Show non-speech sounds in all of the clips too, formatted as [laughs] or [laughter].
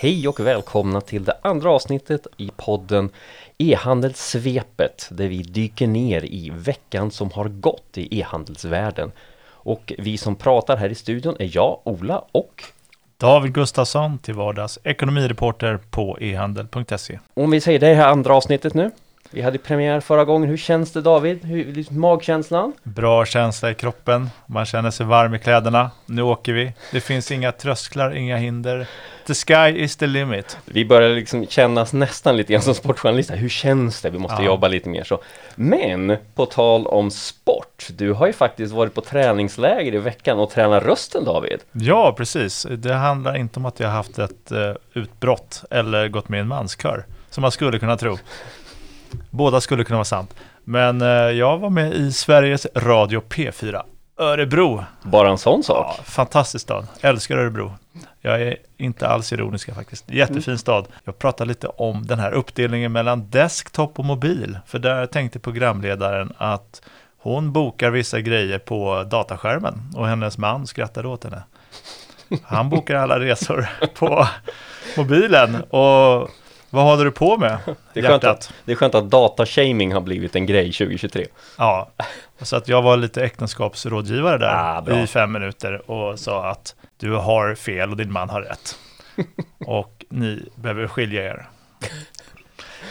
Hej och välkomna till det andra avsnittet i podden E-handelssvepet där vi dyker ner i veckan som har gått i e-handelsvärlden. Och vi som pratar här i studion är jag, Ola och David Gustafsson till vardags ekonomireporter på ehandel.se. Om vi säger det här andra avsnittet nu. Vi hade premiär förra gången. Hur känns det David? Hur, liksom magkänslan? Bra känsla i kroppen. Man känner sig varm i kläderna. Nu åker vi. Det finns inga trösklar, inga hinder. The sky is the limit. Vi börjar liksom kännas nästan lite grann som sportjournalister. Hur känns det? Vi måste Ja. jobba lite mer så. Men på tal om sport. Du har ju faktiskt varit på träningsläger i veckan och tränat rösten David. Ja, precis. Det handlar inte om att jag har haft ett eh, utbrott eller gått med i en manskör, som man skulle kunna tro. Båda skulle kunna vara sant. Men eh, jag var med i Sveriges Radio P4 Örebro. Bara en sån sak. Ja, fantastisk stad. Älskar Örebro. Jag är inte alls ironisk faktiskt. Jättefin stad. Jag pratar lite om den här uppdelningen mellan desktop och mobil. För där tänkte programledaren att hon bokar vissa grejer på dataskärmen och hennes man skrattade åt henne. Han bokar alla resor [laughs] på mobilen och vad håller du på med? [laughs] Det är, skönt att, det är skönt att datashaming har blivit en grej 2023. Ja, så att jag var lite äktenskapsrådgivare där Ah, i fem minuter och sa att du har fel och din man har rätt. [laughs] och ni behöver skilja er.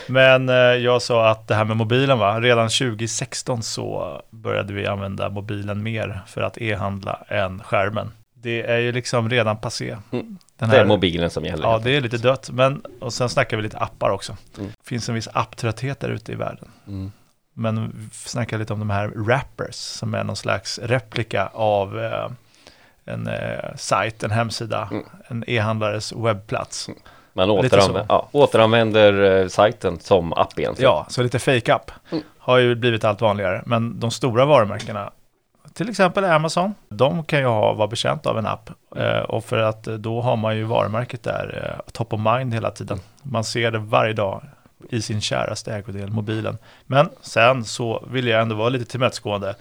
Men eh, jag sa att det här med mobilen va, redan 2016 så började vi använda mobilen mer för att e-handla än skärmen. Det är ju liksom redan passé. Mm. Den Det är mobilen som gäller. Ja, det är lite dött. Men, och sen snackar vi lite appar också. Mm. finns en viss apptrötthet där ute i världen. Mm. Men vi snackar lite om de här rappers som är någon slags replika av eh, en eh, sajt, en hemsida, Mm. en e-handlares webbplats. Man Lite återanvänder, ja, återanvänder eh, sajten som app egentligen. Ja, så lite fake-app Mm. har ju blivit allt vanligare. Men de stora varumärkena, till exempel Amazon, de kan ju ha, vara bekänt av en app. Eh, och för att eh, då har man ju varumärket där eh, top of mind hela tiden. Man ser det varje dag i sin käraste ägodel, mobilen. Men sen så vill jag ändå vara lite tillmötesgående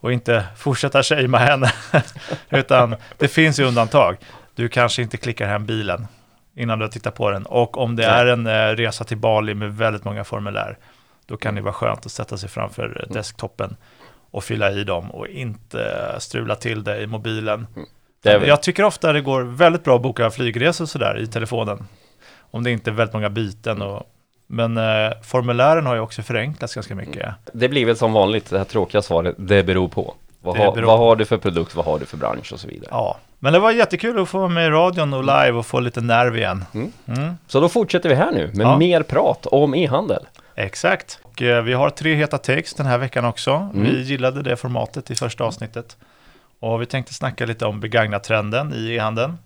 och inte fortsätta shamea henne. [laughs] Utan det finns ju undantag. Du kanske inte klickar hem bilen innan du har tittat på den. Och om det är en eh, resa till Bali med väldigt många formulär, då kan det vara skönt att sätta sig framför eh, desktopen och fylla i dem och inte strula till det i mobilen. Väl, Jag tycker ofta det går väldigt bra att boka flygresor sådär i telefonen. Om det inte är väldigt många byten. Och, men eh, formulären har ju också förenklats ganska mycket. det blir väl som vanligt det här tråkiga svaret, det beror på. Vad, Det har, beror vad på. har du för produkt, vad har du för bransch och så vidare. Ja, men det var jättekul att få vara med i radion och live och få lite nerv igen. Mm. Mm. Så då fortsätter vi här nu med Ja. mer prat om e-handel. Exakt. Och eh, vi har tre heta takes den här veckan också. Mm. Vi gillade det formatet i första avsnittet. Och vi tänkte snacka lite om begagnat-trenden i e-handeln.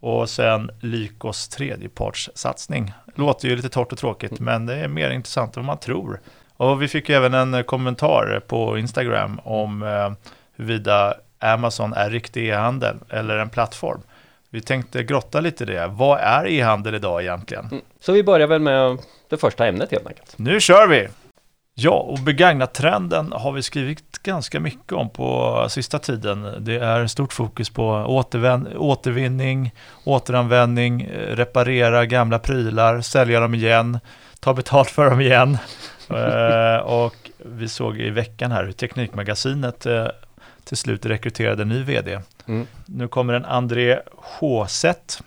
Och sen Lykos tredjepartssatsning. Låter ju lite torrt och tråkigt, men det är mer intressant än vad man tror. Och vi fick även en eh, kommentar på Instagram om eh, huruvida Amazon är riktig e-handel eller en plattform. Vi tänkte grotta lite i det. Vad är e-handel idag egentligen? Mm. Så vi börjar väl med det första ämnet helt enkelt. Nu kör vi! Ja, och begagnat-trenden har vi skrivit ganska mycket om på sista tiden. Det är stort fokus på återvän- återvinning, återanvändning, reparera gamla prylar, sälja dem igen, ta betalt för dem igen. [laughs] Eh, och vi såg i veckan här hur Teknikmagasinet eh, till slut rekryterade en ny vd. Mm. Nu kommer en André Håset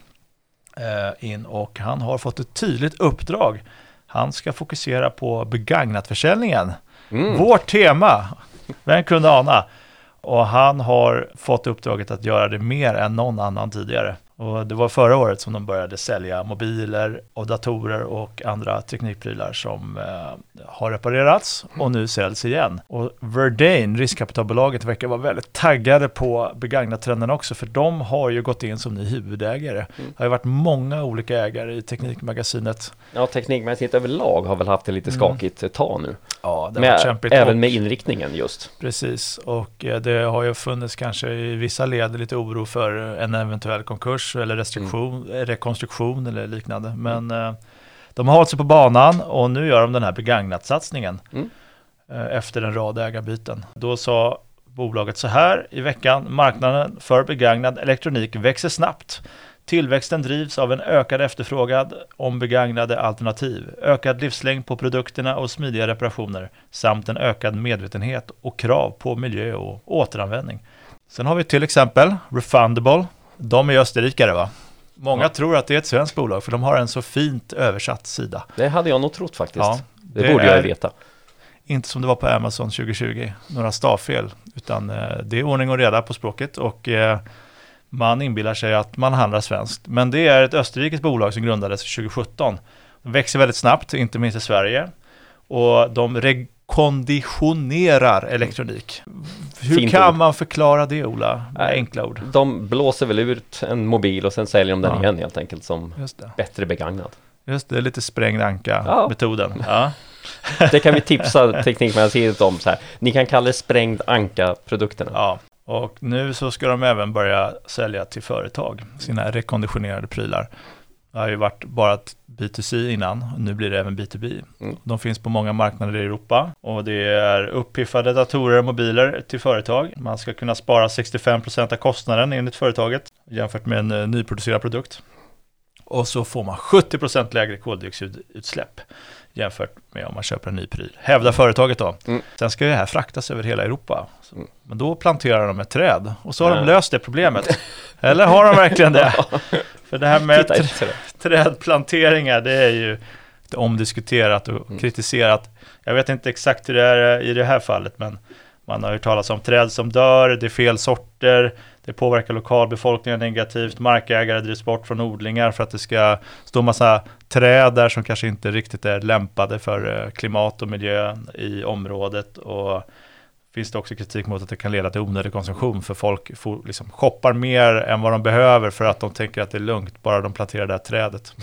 eh, in och han har fått ett tydligt uppdrag. Han ska fokusera på begagnatförsäljningen. Mm. Vårt tema, vem kunde ana? Och han har fått uppdraget att göra det mer än någon annan tidigare. Och det var förra året som de började sälja mobiler och datorer och andra teknikprylar som eh, har reparerats och nu säljs igen. Och Verdane, riskkapitalbolaget, verkar vara väldigt taggade på begagnat-trenden också, för de har ju gått in som ny huvudägare. Mm. Det har ju varit många olika ägare i Teknikmagasinet. Ja, Teknikmagasinet överlag har väl haft det lite Mm. skakigt ett tag nu. Ja, det har varit Med, kämpigt. även med inriktningen just. Precis, och eh, det har ju funnits kanske i vissa led lite oro för en eventuell konkurs eller restriktion, Mm. rekonstruktion eller liknande. Men eh, de har hållit sig på banan och nu gör de den här begagnat-satsningen Mm. eh, efter en rad ägarbyten. Då sa bolaget så här i veckan, marknaden för begagnad elektronik växer snabbt. Tillväxten drivs av en ökad efterfrågan om begagnade alternativ, ökad livslängd på produkterna och smidiga reparationer samt en ökad medvetenhet och krav på miljö och återanvändning. Sen har vi till exempel Refundable. De är österrikare va? Många ja. tror att det är ett svenskt bolag för de har en så fint översatt sida. Det hade jag nog trott faktiskt. Ja, det, det borde jag veta. Inte som det var på Amazon 2020, några stavfel, utan eh, det är ordning och reda på språket och eh, man inbillar sig att man handlar svenskt. Men det är ett österrikiskt bolag som grundades 2017. De växer väldigt snabbt, inte minst i Sverige. Och de rekonditionerar elektronik. Hur Fint kan ord. man förklara det Ola, med Nej, enkla ord? De blåser väl ut en mobil och sen säljer de den ja. igen helt enkelt som bättre begagnad. Just det, lite sprängd anka-metoden. Ja. Ja. det kan vi tipsa Teknikmagasinet om så här. Ni kan kalla det sprängd anka-produkterna. Ja, och nu så ska de även börja sälja till företag, sina rekonditionerade prylar. Det har ju varit bara ett B2C innan, nu blir det även B2B. Mm. De finns på många marknader i Europa och det är uppiffade datorer och mobiler till företag. Man ska kunna spara 65% av kostnaden enligt företaget jämfört med en eh, nyproducerad produkt. Och så får man 70% lägre koldioxidutsläpp jämfört med om man köper en ny pryl. Hävdar företaget då. Mm. Sen ska det här fraktas över hela Europa. Mm. Men då planterar de ett träd och så har de löst det problemet. [laughs] Eller har de verkligen det? För det här med tr trädplanteringar, det är ju omdiskuterat och mm. kritiserat. Jag vet inte exakt hur det är i det här fallet, men man har hört talas om träd som dör, det är fel sorter, det påverkar lokalbefolkningen negativt, markägare drivs bort från odlingar för att det ska stå massa träd där som kanske inte riktigt är lämpade för eh, klimat och miljö i området. Och finns det också kritik mot att det kan leda till onödig konsumtion för folk får, liksom, shoppar mer än vad de behöver för att de tänker att det är lugnt bara de planterar det här trädet.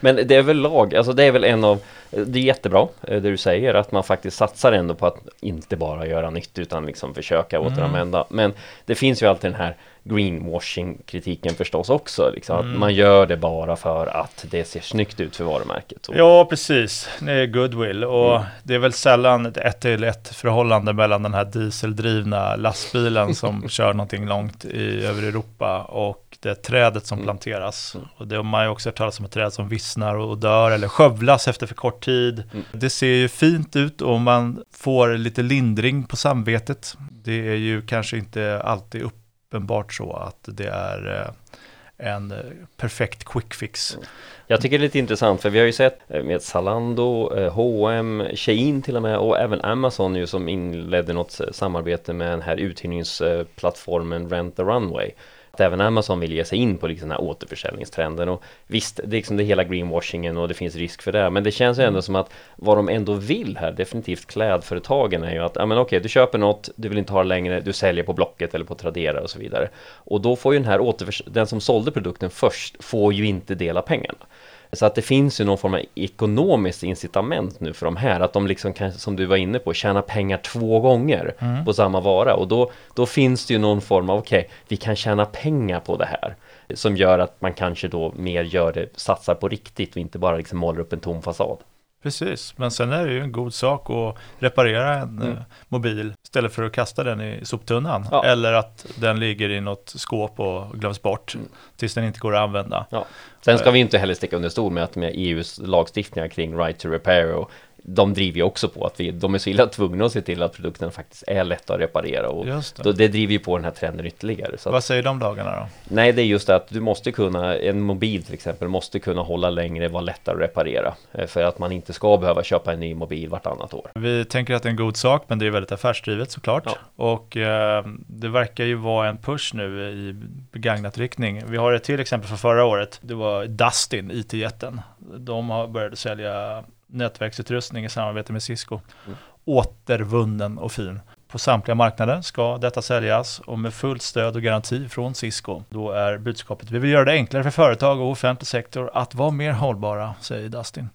Men det är väl lag, alltså det är väl en av, det är jättebra eh, det du säger att man faktiskt satsar ändå på att inte bara göra nytt utan liksom försöka mm. återanvända. Men det finns ju alltid den här greenwashing-kritiken förstås också. Liksom, mm. Att man gör det bara för att det ser snyggt ut för varumärket. Ja, precis. Det är goodwill och mm. det är väl sällan ett ett till ett förhållande mellan den här dieseldrivna lastbilen som [laughs] kör någonting långt i, över Europa och det trädet som mm. planteras. Mm. Och det har man ju också hört talas om ett träd som vissnar och dör eller skövlas efter för kort tid. Mm. Det ser ju fint ut och man får lite lindring på samvetet. Det är ju kanske inte alltid uppenbart så att det är eh, en eh, perfekt quick fix. Mm. Jag tycker det är lite intressant för vi har ju sett eh, med Zalando, H&M, Shein till och med och även Amazon ju som inledde något samarbete med den här uthyrningsplattformen Rent the Runway att även Amazon vill ge sig in på liksom den här återförsäljningstrenden. Och visst, det är liksom det hela greenwashingen och det finns risk för det. Men det känns ju ändå mm. som att vad de ändå vill här, definitivt klädföretagen är ju att, ja men okej, du köper något, du vill inte ha det längre, du säljer på Blocket eller på Tradera och så vidare. Och då får ju den här återförs den som sålde produkten först får ju inte dela pengarna så att det finns ju någon form av ekonomiskt incitament nu för de här, att de liksom kan, som du var inne på, tjäna pengar två gånger mm. på samma vara. Och då, då finns det ju någon form av, okej, okay, vi kan tjäna pengar på det här. Som gör att man kanske då mer gör det, satsar på riktigt och inte bara liksom målar upp en tom fasad. Precis, men sen är det ju en god sak att reparera en mm. Eh, mobil istället för att kasta den i soptunnan. Ja. Eller att den ligger i något skåp och glöms bort mm. tills den inte går att använda. Ja. Sen ska vi inte heller sticka under stol med att med EUs lagstiftningar kring right to repair och de driver ju också på att vi, de är så illa tvungna att se till att produkten faktiskt är lätta att reparera och det. Då, det driver ju på den här trenden ytterligare. Så Vad säger de dagarna då? Nej, det är just det att du måste kunna, en mobil till exempel, måste kunna hålla längre, vara lättare att reparera. Eh, för att man inte ska behöva köpa en ny mobil vartannat år. Vi tänker att det är en god sak, men det är väldigt affärsdrivet såklart. Ja. Och eh, det verkar ju vara en push nu i begagnat riktning. Vi har ett till exempel för förra året. Det var Dustin, IT-jätten. De börjat sälja nätverksutrustning i samarbete med Cisco. Mm. Återvunnen och fin. På samtliga marknader ska detta säljas och med fullt stöd och garanti från Cisco. Då är budskapet vi vill göra det enklare för företag och offentlig sektor att vara mer hållbara, säger Dustin.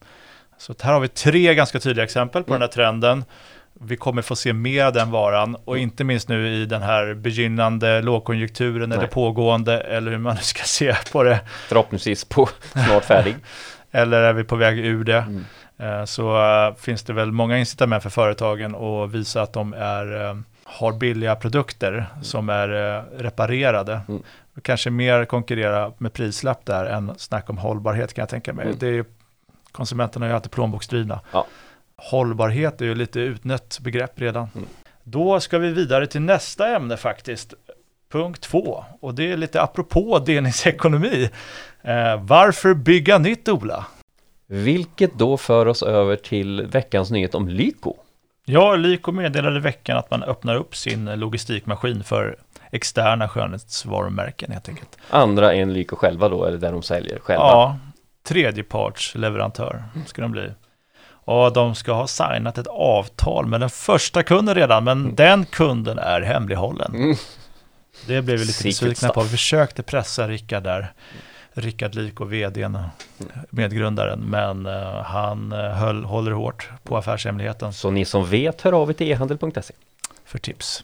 Så här har vi tre ganska tydliga exempel på mm. den här trenden. Vi kommer få se mer av den varan och mm. inte minst nu i den här begynnande lågkonjunkturen Nej. eller pågående eller hur man nu ska se på det. Förhoppningsvis på snart färdig. [laughs] eller är vi på väg ur det? Mm. Eh, så eh, finns det väl många incitament för företagen att visa att de är, eh, har billiga produkter mm. som är reparerade. Mm. Kanske mer konkurrera med prislapp där än snack om hållbarhet kan jag tänka mig. Mm. Det är konsumenterna är ju alltid plånboksdrivna. Ja. Hållbarhet är ju lite utnött begrepp redan. Mm. Då ska vi vidare till nästa ämne faktiskt. Punkt två. Och det är lite apropå delningsekonomi. Eh, varför bygga nytt Ola? Vilket då för oss över till veckans nyhet om Lyko. Ja, Lyko meddelade i veckan att man öppnar upp sin logistikmaskin för externa skönhetsvarumärken helt enkelt. Andra än Lyko själva då, eller där de säljer själva. Ja, tredjepartsleverantör ska de bli. Och de ska ha signat ett avtal med den första kunden redan, men den kunden är hemlighållen. Mm. Det blev vi lite besvikna på. Vi försökte pressa Rickard där. Rickard Lyko, vdn, medgrundaren, men eh, han eh, höll, håller hårt på affärshemligheten Så ni som vet, hör av er till e-handel.se. för tips.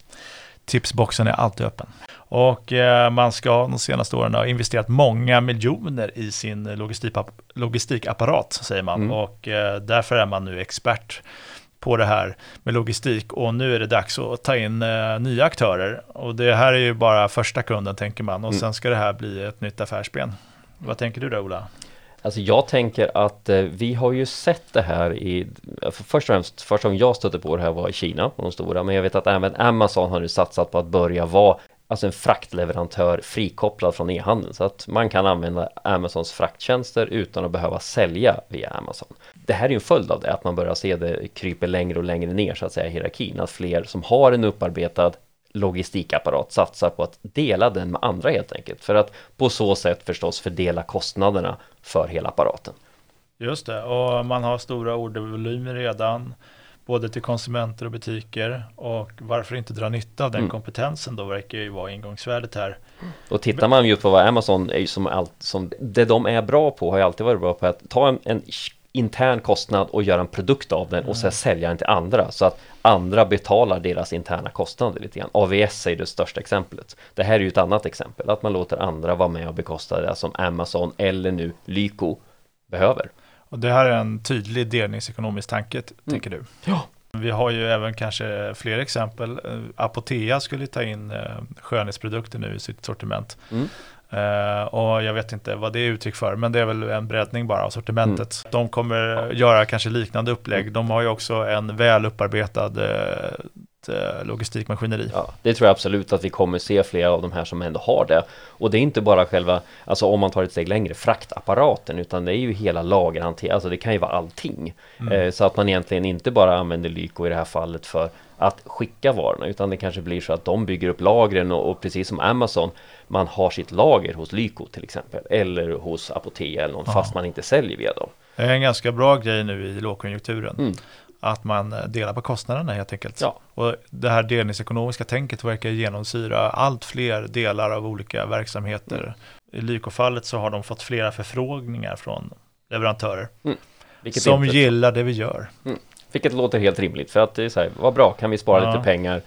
Tipsboxen är alltid öppen. Och eh, man ska de senaste åren ha investerat många miljoner i sin logistikap- logistikapparat, säger man. Mm. Och eh, därför är man nu expert på det här med logistik och nu är det dags att ta in eh, nya aktörer. Och det här är ju bara första kunden tänker man och Mm. sen ska det här bli ett nytt affärsben. Vad tänker du då Ola? Alltså jag tänker att eh, vi har ju sett det här i, för först och främst, första gången jag stötte på det här var i Kina, på de stora, men jag vet att även Amazon har nu satsat på att börja vara alltså en fraktleverantör frikopplad från e-handeln så att man kan använda Amazons frakttjänster utan att behöva sälja via Amazon. Det här är ju en följd av det, att man börjar se det kryper längre och längre ner så att säga i hierarkin, att fler som har en upparbetad logistikapparat satsar på att dela den med andra helt enkelt för att på så sätt förstås fördela kostnaderna för hela apparaten. Just det, och man har stora ordervolymer redan, både till konsumenter och butiker. Och varför inte dra nytta av den Mm. kompetensen då, verkar ju vara ingångsvärdet här. Och tittar man ju på vad Amazon är som allt som det de är bra på har ju alltid varit bra på att ta en, en intern kostnad och göra en produkt av den och sen sälja den till andra så att andra betalar deras interna kostnader lite grann. AVS är det största exemplet. Det här är ju ett annat exempel, att man låter andra vara med och bekosta det som Amazon eller nu Lyko behöver. Och det här är en tydlig delningsekonomisk tanke, t- tänker du? Ja. Vi har ju även kanske fler exempel. Eh, Apotea skulle ta in eh, skönhetsprodukter nu i sitt sortiment. Mm. Eh, och jag vet inte vad det är uttryck för, men det är väl en breddning bara av sortimentet. De kommer göra kanske liknande upplägg. De har ju också en väl upparbetad eh, logistikmaskineri. Ja, det tror jag absolut att vi kommer se flera av de här som ändå har det. Och det är inte bara själva, alltså om man tar ett steg längre, fraktapparaten, utan det är ju hela lagerhanteringen, alltså det kan ju vara allting. Eh, så att man egentligen inte bara använder Lyko i det här fallet för att skicka varorna, utan det kanske blir så att de bygger upp lagren och, och precis som Amazon, man har sitt lager hos Lyko till exempel, eller hos Apotea eller någon, Ja. fast man inte säljer via dem. Det är en ganska bra grej nu i lågkonjunkturen. Mm. Att man eh, delar på kostnaderna helt enkelt. Ja. Och det här delningsekonomiska tänket verkar genomsyra allt fler delar av olika verksamheter. Mm. I Lyko-fallet så har de fått flera förfrågningar från leverantörer Vilket som inte- gillar det vi gör. Vilket låter helt rimligt för att det är så här, vad bra, kan vi spara Ja. lite pengar?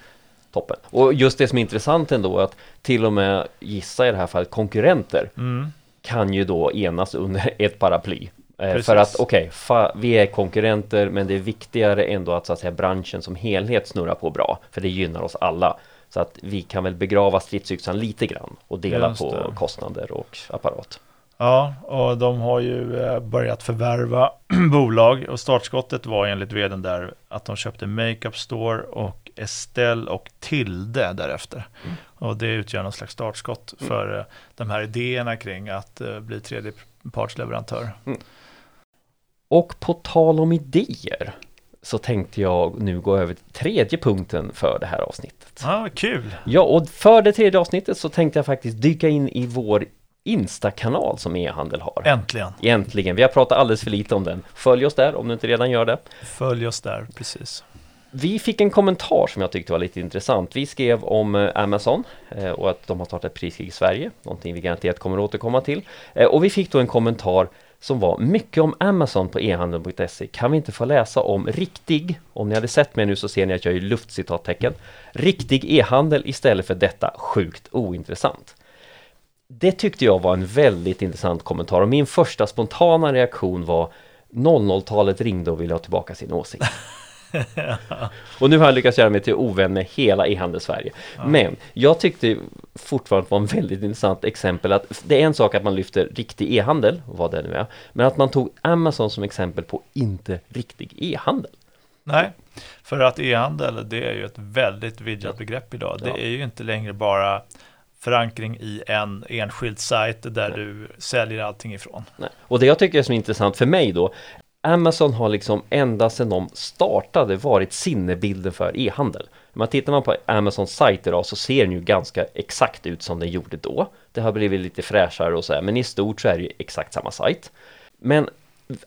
Toppen. Och just det som är intressant ändå att till och med gissa i det här fallet konkurrenter Mm. kan ju då enas under ett paraply. Eh, Precis. för att okej, fa- vi är konkurrenter men det är viktigare ändå att så att säga branschen som helhet snurrar på bra. För det gynnar oss alla. Så att vi kan väl begrava stridsyxan lite grann och dela Just på det. kostnader och apparat. Ja, och de har ju eh, börjat förvärva [clears throat] bolag och startskottet var enligt vdn där att de köpte Makeup Store och Estelle och Tilde därefter. Mm. Och det utgör någon slags startskott för eh, de här idéerna kring att eh, bli tredjepartsleverantör. Och på tal om idéer så tänkte jag nu gå över till tredje punkten för det här avsnittet. Ja, vad kul! Ja, och för det tredje avsnittet så tänkte jag faktiskt dyka in i vår Insta-kanal som e-handel har. Äntligen! Egentligen, vi har pratat alldeles för lite om den. Följ oss där om du inte redan gör det. Följ oss där, precis. Vi fick en kommentar som jag tyckte var lite intressant. Vi skrev om eh, Amazon eh, och att de har startat ett priskrig i Sverige, någonting vi garanterat kommer att återkomma till. Eh, Och vi fick då en kommentar som var mycket om Amazon på e-handeln.se. Kan vi inte få läsa om riktig, om ni hade sett mig nu så ser ni att jag är luftcitattecken, riktig e-handel istället för detta sjukt ointressant. Det tyckte jag var en väldigt intressant kommentar och min första spontana reaktion var 00-talet ringde och ville ha tillbaka sin åsikt. [laughs] och nu har jag lyckats göra mig till ovän med hela e-handel-Sverige. Ja. Men jag tyckte fortfarande var en väldigt intressant exempel att det är en sak att man lyfter riktig e-handel, vad det nu är, men att man tog Amazon som exempel på inte riktig e-handel. Nej, för att e-handel det är ju ett väldigt vidgat begrepp idag. Det är ju inte längre bara förankring i en enskild sajt där Nej. du säljer allting ifrån. Nej. Och det jag tycker är så intressant för mig då Amazon har liksom ända sedan de startade varit sinnebilden för e-handel. Men tittar man på Amazons sajt idag så ser den ju ganska exakt ut som den gjorde då. Det har blivit lite fräschare och så här, men i stort så är det ju exakt samma sajt. Men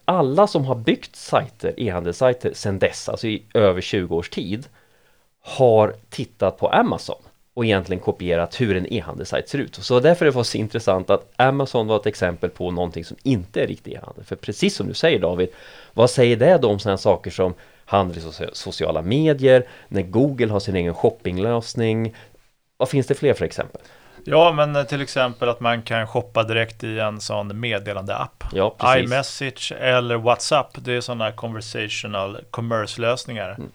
alla som har byggt sajter, e-handelssajter sedan dess, alltså i över 20 års tid, har tittat på Amazon och egentligen kopierat hur en e-handelssajt ser ut. Så därför är det så intressant att Amazon var ett exempel på någonting som inte är riktig e-handel. För precis som du säger David, vad säger det då om sådana saker som handel i sociala medier, när Google har sin egen shoppinglösning? Vad finns det fler för exempel? Ja, men till exempel att man kan shoppa direkt i en sån meddelande-app. Ja, iMessage eller WhatsApp, det är sådana conversational commerce-lösningar. Mm.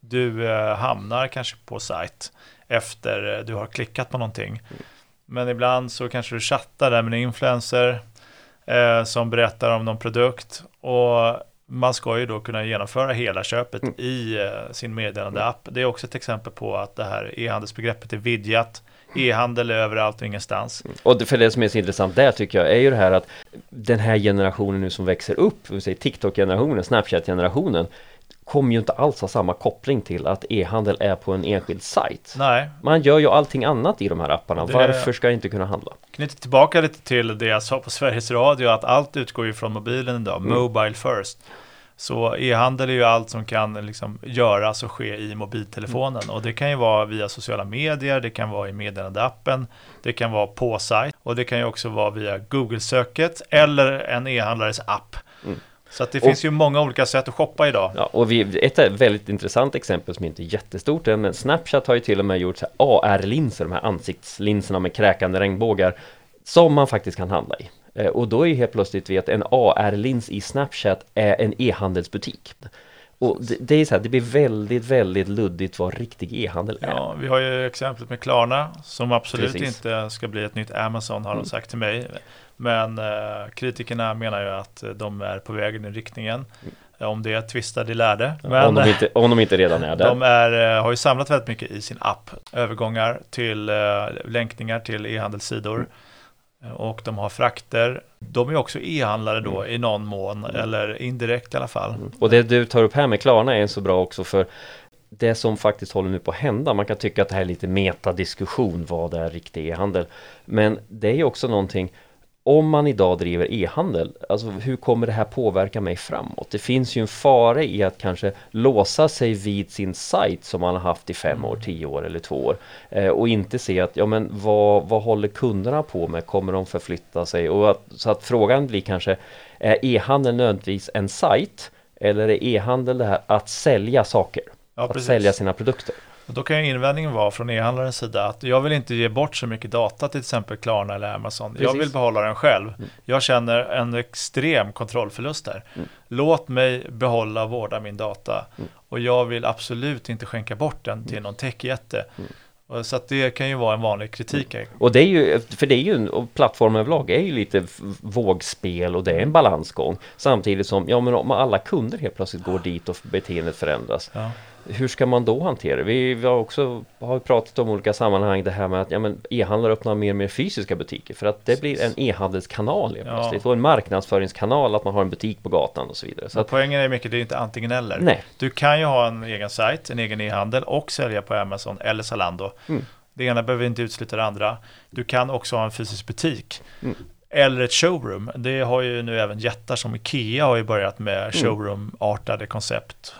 Du eh, hamnar kanske på sajt efter eh, du har klickat på någonting. Mm. Men ibland så kanske du chattar där med en influencer eh, som berättar om någon produkt och man ska ju då kunna genomföra hela köpet mm. i eh, sin meddelande-app. Det är också ett exempel på att det här e-handelsbegreppet är vidgat. E-handel är överallt och ingenstans. Mm. Och för det som är så intressant där tycker jag är ju det här att den här generationen nu som växer upp, TikTok-generationen, Snapchat-generationen, kommer ju inte alls ha samma koppling till att e-handel är på en enskild sajt. Nej. Man gör ju allting annat i de här apparna. Det... Varför ska jag inte kunna handla? Knyter tillbaka lite till det jag sa på Sveriges Radio att allt utgår ju från mobilen idag, mm. Mobile first. Så e-handel är ju allt som kan liksom göras och ske i mobiltelefonen och det kan ju vara via sociala medier, det kan vara i meddelandeappen, det kan vara på sajt och det kan ju också vara via Google-söket eller en e-handlares app. Så det och, finns ju många olika sätt att shoppa idag. Ja, och vi, ett väldigt intressant exempel som inte är jättestort men Snapchat har ju till och med gjort AR-linser, de här ansiktslinserna med kräkande regnbågar som man faktiskt kan handla i. Eh, och då är helt plötsligt vi att en AR-lins i Snapchat är en e-handelsbutik. Och det, det, är så här, det blir väldigt, väldigt luddigt vad riktig e-handel är. Ja, vi har ju exemplet med Klarna som absolut Precis. inte ska bli ett nytt Amazon har de mm. sagt till mig. Men eh, kritikerna menar ju att de är på väg i den riktningen. Mm. Om det tvistar de lärde. Men om, de inte, om de inte redan är där. De är, eh, har ju samlat väldigt mycket i sin app. Övergångar till eh, länkningar till e-handelssidor. Mm. Och de har frakter. De är också e-handlare då mm. i någon mån, mm. eller indirekt i alla fall. Mm. Och det du tar upp här med Klarna är så bra också för det som faktiskt håller nu på att hända. Man kan tycka att det här är lite metadiskussion, vad är riktig e-handel? Men det är ju också någonting om man idag driver e-handel, alltså hur kommer det här påverka mig framåt? Det finns ju en fara i att kanske låsa sig vid sin sajt som man har haft i fem år, tio år eller två år eh, och inte se att, ja men vad, vad håller kunderna på med? Kommer de förflytta sig? Och att, så att frågan blir kanske, är e-handel nödvändigtvis en sajt? Eller är e-handel det här att sälja saker? Ja, att precis. sälja sina produkter? Då kan ju invändningen vara från e-handlarens sida att jag vill inte ge bort så mycket data till exempel Klarna eller Amazon. Precis. Jag vill behålla den själv. Mm. Jag känner en extrem kontrollförlust där. Mm. Låt mig behålla och vårda min data. Mm. Och jag vill absolut inte skänka bort den till mm. någon techjätte. Mm. Så att det kan ju vara en vanlig kritik. Mm. Och det är ju, för det är ju, och plattformen överlag är ju lite vågspel och det är en balansgång. Samtidigt som, ja men om alla kunder helt plötsligt går dit och beteendet förändras. Ja hur ska man då hantera det? Vi, vi har också har pratat om olika sammanhang det här med att ja, e-handlare öppnar mer och mer fysiska butiker för att det blir en e-handelskanal ja. plötsligt och en marknadsföringskanal att man har en butik på gatan och så vidare. Så att, poängen är mycket, det är inte antingen eller. Nej. Du kan ju ha en egen sajt, en egen e-handel och sälja på Amazon eller Zalando. Mm. Det ena behöver inte utesluta det andra. Du kan också ha en fysisk butik. Mm. Eller ett showroom. Det har ju nu även jättar som Ikea har ju börjat med mm. showroom-artade koncept.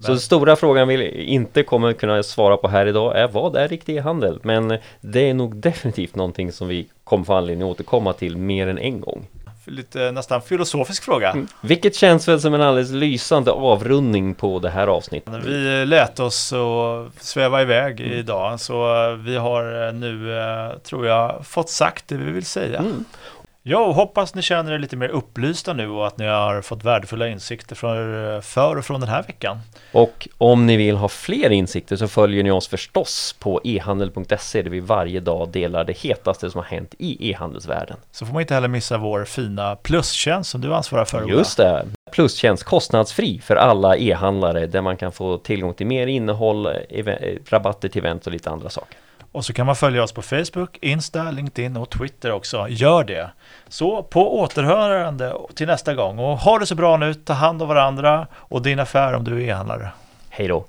Så den stora frågan vi inte kommer kunna svara på här idag är vad är riktig e-handel? Men det är nog definitivt någonting som vi kommer få anledning att återkomma till mer än en gång. Lite nästan filosofisk fråga. Mm. Vilket känns väl som en alldeles lysande avrundning på det här avsnittet. Vi lät oss och sväva iväg mm. idag så vi har nu, eh, tror jag, fått sagt det vi vill säga. Mm. Jo, hoppas ni känner er lite mer upplysta nu och att ni har fått värdefulla insikter för, för och från den här veckan. Och om ni vill ha fler insikter så följer ni oss förstås på ehandel.se där vi varje dag delar det hetaste som har hänt i e-handelsvärlden. Så får man inte heller missa vår fina plustjänst som du ansvarar för. Just det, plustjänst kostnadsfri för alla e-handlare där man kan få tillgång till mer innehåll, rabatter till event och lite andra saker. Och så kan man följa oss på Facebook, Insta, LinkedIn och Twitter också. Gör det! Så på återhörande till nästa gång och ha det så bra nu, ta hand om varandra och din affär om du är e-handlare. Hej då!